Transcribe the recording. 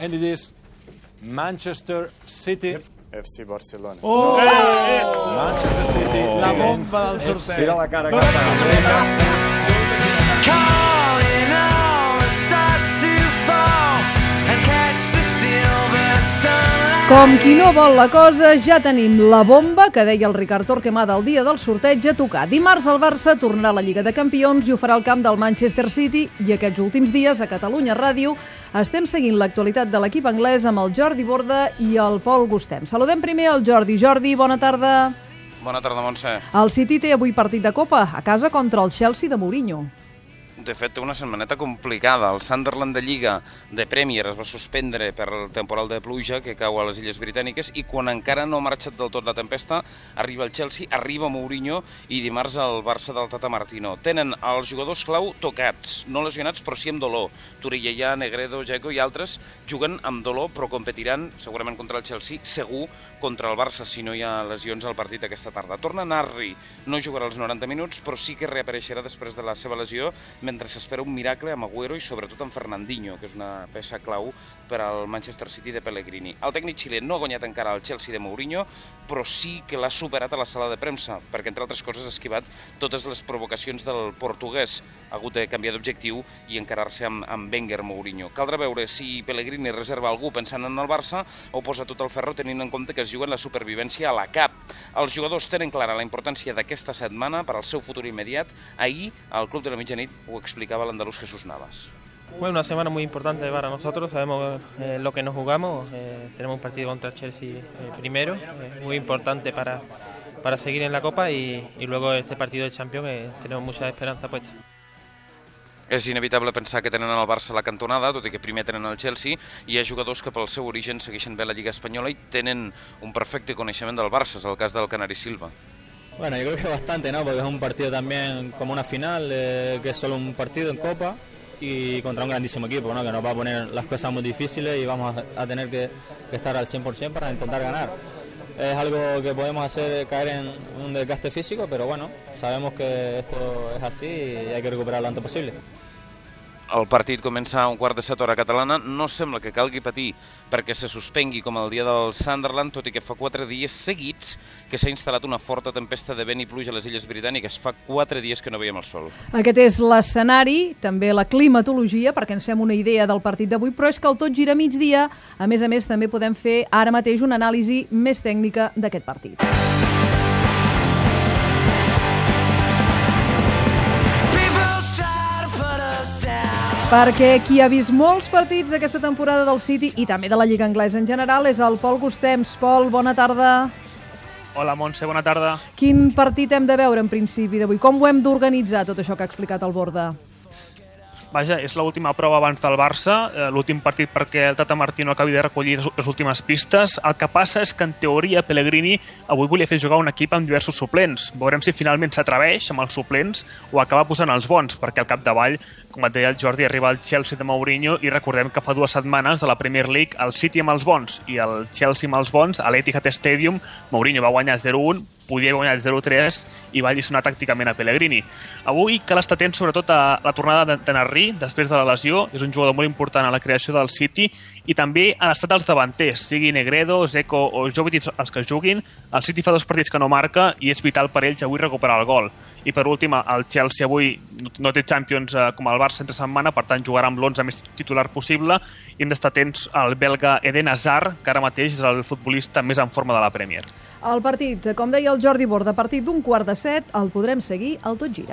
and it is Manchester City. FC Barcelona. Oh! Manchester City La against bomba del sorteig. Mira la cara que està. Calling all the stars Com qui no vol la cosa, ja tenim la bomba que deia el Ricard Torquemada el dia del sorteig a tocar. Dimarts el Barça tornarà a la Lliga de Campions i ho farà al camp del Manchester City i aquests últims dies a Catalunya Ràdio estem seguint l'actualitat de l'equip anglès amb el Jordi Borda i el Pol Gustem. Saludem primer el Jordi. Jordi, bona tarda. Bona tarda, Montse. El City té avui partit de Copa a casa contra el Chelsea de Mourinho. De fet, té una setmaneta complicada. El Sunderland de Lliga de Premier es va suspendre per el temporal de pluja que cau a les Illes Britàniques i quan encara no ha marxat del tot la tempesta, arriba el Chelsea, arriba Mourinho i dimarts el Barça del Tata Martino. Tenen els jugadors clau tocats, no lesionats però sí amb dolor. Turillà, Negredo, Jeco i altres juguen amb dolor però competiran segurament contra el Chelsea, segur contra el Barça si no hi ha lesions al partit aquesta tarda. Torna Narri, no jugarà els 90 minuts però sí que reapareixerà després de la seva lesió mentre s'espera un miracle amb Agüero i sobretot amb Fernandinho, que és una peça clau per al Manchester City de Pellegrini. El tècnic xilè no ha guanyat encara el Chelsea de Mourinho, però sí que l'ha superat a la sala de premsa, perquè entre altres coses ha esquivat totes les provocacions del portuguès. Ha hagut de canviar d'objectiu i encarar-se amb, amb Wenger Mourinho. Caldrà veure si Pellegrini reserva algú pensant en el Barça o posa tot el ferro tenint en compte que es juguen la supervivència a la cap. Els jugadors tenen clara la importància d'aquesta setmana per al seu futur immediat. Ahir, al Club de la Mitjanit, ho explicava l'andalús Jesús Navas. Bueno, una semana muy importante para nosotros, sabemos eh, lo que nos jugamos, eh, tenemos un partido contra Chelsea eh, primero, eh, muy importante para, para seguir en la Copa y, y luego este partido de Champions eh, tenemos mucha esperanza puesta. És inevitable pensar que tenen el Barça a la cantonada, tot i que primer tenen el Chelsea, i hi ha jugadors que pel seu origen segueixen bé la Lliga Espanyola i tenen un perfecte coneixement del Barça, és el cas del Canari Silva. Bueno, yo creo que bastante, ¿no? Porque es un partido también como una final, eh, que es solo un partido en Copa y contra un grandísimo equipo, ¿no? Que nos va a poner las cosas muy difíciles y vamos a, tener que, que estar al 100% para intentar ganar. Es algo que podemos hacer caer en un desgaste físico, pero bueno, sabemos que esto es así y hay que recuperar lo antes posible. El partit comença a un quart de set hora catalana. No sembla que calgui patir perquè se suspengui com el dia del Sunderland, tot i que fa quatre dies seguits que s'ha instal·lat una forta tempesta de vent i pluja a les Illes Britàniques. Fa quatre dies que no veiem el sol. Aquest és l'escenari, també la climatologia, perquè ens fem una idea del partit d'avui, però és que el tot gira migdia. A més a més, també podem fer ara mateix una anàlisi més tècnica d'aquest partit. Perquè qui ha vist molts partits aquesta temporada del City i també de la Lliga Anglesa en general és el Pol Gustems. Pol, bona tarda. Hola, Montse, bona tarda. Quin partit hem de veure en principi d'avui? Com ho hem d'organitzar, tot això que ha explicat el Borda? Vaja, és l'última prova abans del Barça, eh, l'últim partit perquè el Tata Martino acabi de recollir les, les últimes pistes. El que passa és que, en teoria, Pellegrini avui volia fer jugar un equip amb diversos suplents. Veurem si finalment s'atreveix amb els suplents o acaba posant els bons, perquè al capdavall, com et deia el Jordi, arriba el Chelsea de Mourinho i recordem que fa dues setmanes de la Premier League el City amb els bons i el Chelsea amb els bons a l'Etihad Stadium, Mourinho va guanyar 0-1, podia guanyar el 0-3 i va alliçonar tàcticament a Pellegrini. Avui cal estar atent sobretot a la tornada de, Narri després de la lesió, és un jugador molt important a la creació del City i també a l'estat dels davanters, sigui Negredo, Zeko o Jovic els que juguin, el City fa dos partits que no marca i és vital per ells avui recuperar el gol. I per últim, el Chelsea avui no té Champions eh, com Barça entre setmana, per tant jugarà amb l'11 més titular possible i hem d'estar atents al belga Eden Hazard, que ara mateix és el futbolista més en forma de la Premier. El partit, com deia el Jordi Borda, a partir d'un quart de set, el podrem seguir al Tot Gira.